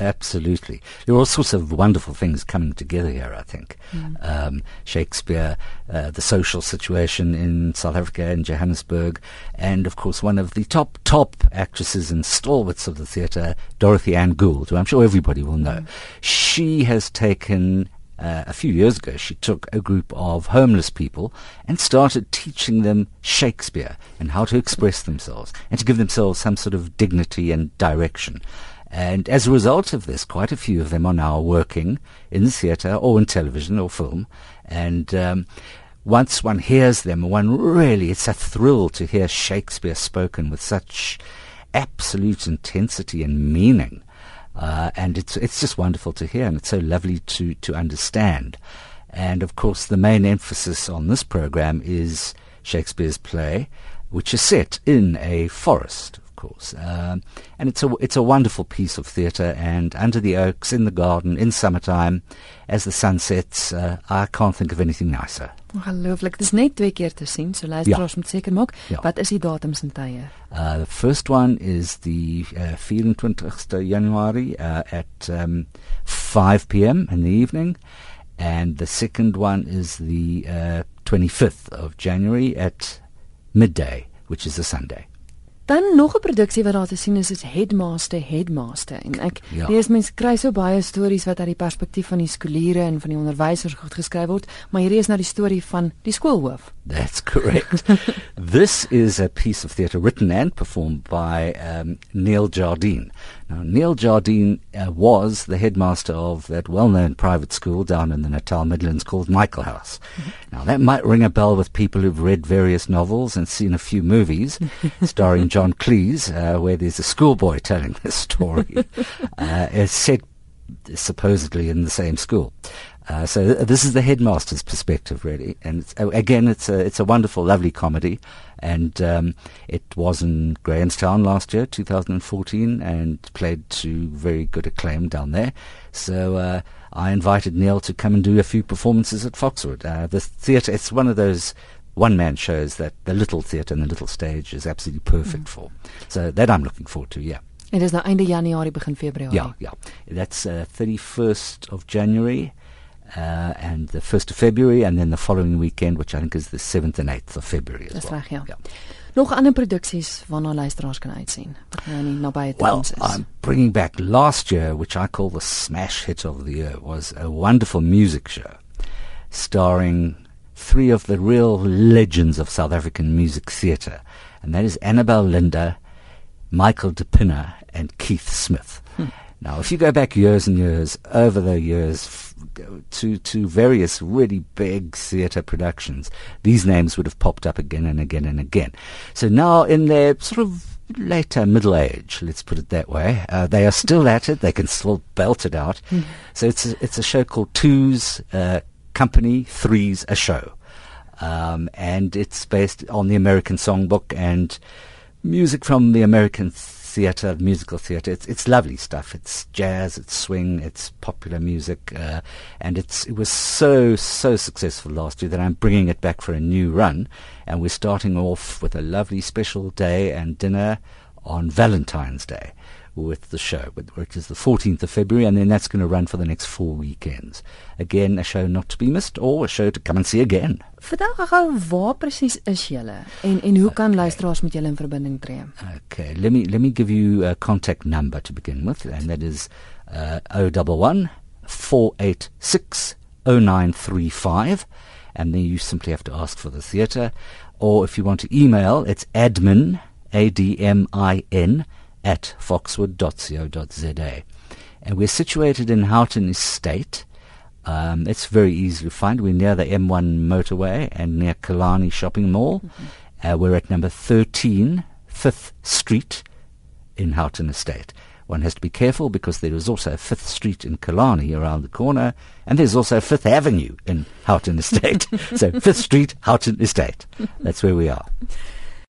Absolutely. There are all sorts of wonderful things coming together here, I think. Mm. Um, Shakespeare, uh, the social situation in South Africa and Johannesburg, and of course one of the top, top actresses and stalwarts of the theatre, Dorothy Ann Gould, who I'm sure everybody will know. Mm. She has taken uh, a few years ago, she took a group of homeless people and started teaching them Shakespeare and how to express themselves and to give themselves some sort of dignity and direction. And as a result of this, quite a few of them are now working in the theatre or in television or film. And um, once one hears them, one really, it's a thrill to hear Shakespeare spoken with such absolute intensity and meaning. Uh, and it's it's just wonderful to hear, and it's so lovely to to understand. And of course, the main emphasis on this program is Shakespeare's play, which is set in a forest, of course. Um, and it's a it's a wonderful piece of theatre. And under the oaks, in the garden, in summertime, as the sun sets, uh, I can't think of anything nicer. Ongelooflik. Dis net twee keer te sien, so luisteraars ja. moet seker maak. Ja. Wat is die datums en tye? Uh the first one is the uh, 24th January uh, at um, 5 p.m. in the evening and the second one is the uh, 25th of January at midday, which is a Sunday. Dan nog 'n produksie wat daar te sien is is Headmaster Headmaster en ek ja. lees mense kry so baie stories wat uit die perspektief van die skooliere en van die onderwysers goed geskryf word, maar hierdie is nou die storie van die skoolhoof. That's correct. this is a piece of theatre written and performed by um, Neil Jardine. Now, Neil Jardine uh, was the headmaster of that well known private school down in the Natal Midlands called Michaelhouse. Mm-hmm. Now, that might ring a bell with people who've read various novels and seen a few movies starring John Cleese, uh, where there's a schoolboy telling this story. uh, it's set supposedly in the same school. Uh, so th- this is the headmaster's perspective, really, and it's, uh, again, it's a it's a wonderful, lovely comedy, and um, it was in Grahamstown last year, 2014, and played to very good acclaim down there. So uh, I invited Neil to come and do a few performances at Foxwood. Uh, the theatre, it's one of those one-man shows that the little theatre and the little stage is absolutely perfect mm. for. So that I'm looking forward to, yeah. It is nou einde Januarie begin Februarie. Yeah, yeah. That's uh, 31st of January uh, and the 1st of February, and then the following weekend, which I think is the 7th and 8th of February as Dis well. Reg, ja. ja. Nog ander produksies waarna luisteraars kan uitsien. Wat nou nie nabye well, is. I'm bringing back last year, which I call the smash hit of the year, was a wonderful music show starring three of the real legends of South African music theatre, and that is Annabel Linda, Michael de Pinna, and Keith Smith. Hmm. Now, if you go back years and years, over the years, to to various really big theatre productions, these names would have popped up again and again and again. So now, in their sort of later middle age, let's put it that way, uh, they are still at it. They can still belt it out. Mm. So it's a, it's a show called Two's uh, Company, Three's a Show, um, and it's based on the American Songbook and music from the American theatre, musical theatre. It's it's lovely stuff. It's jazz, it's swing, it's popular music, uh, and it's it was so so successful last year that I'm bringing it back for a new run, and we're starting off with a lovely special day and dinner on Valentine's Day with the show, which is the 14th of February, and then that's going to run for the next four weekends. Again, a show not to be missed, or a show to come and see again. Vertel gou waar presies is julle en en hoe kan okay. luisteraars met julle in verbinding tree? Okay, let me let me give you a contact number to begin with, and that is uh, 011 486 0935, and then you simply have to ask for the theatre, or if you want to email, it's admin, A D M I N at foxwood.co.za. And we're situated in Houghton Estate. Um, it's very easy to find. We're near the M1 motorway and near Killarney Shopping Mall. Mm-hmm. Uh, we're at number 13, 5th Street in Houghton Estate. One has to be careful because there is also a 5th Street in Killarney around the corner, and there's also 5th Avenue in Houghton Estate. so 5th Street, Houghton Estate. That's where we are.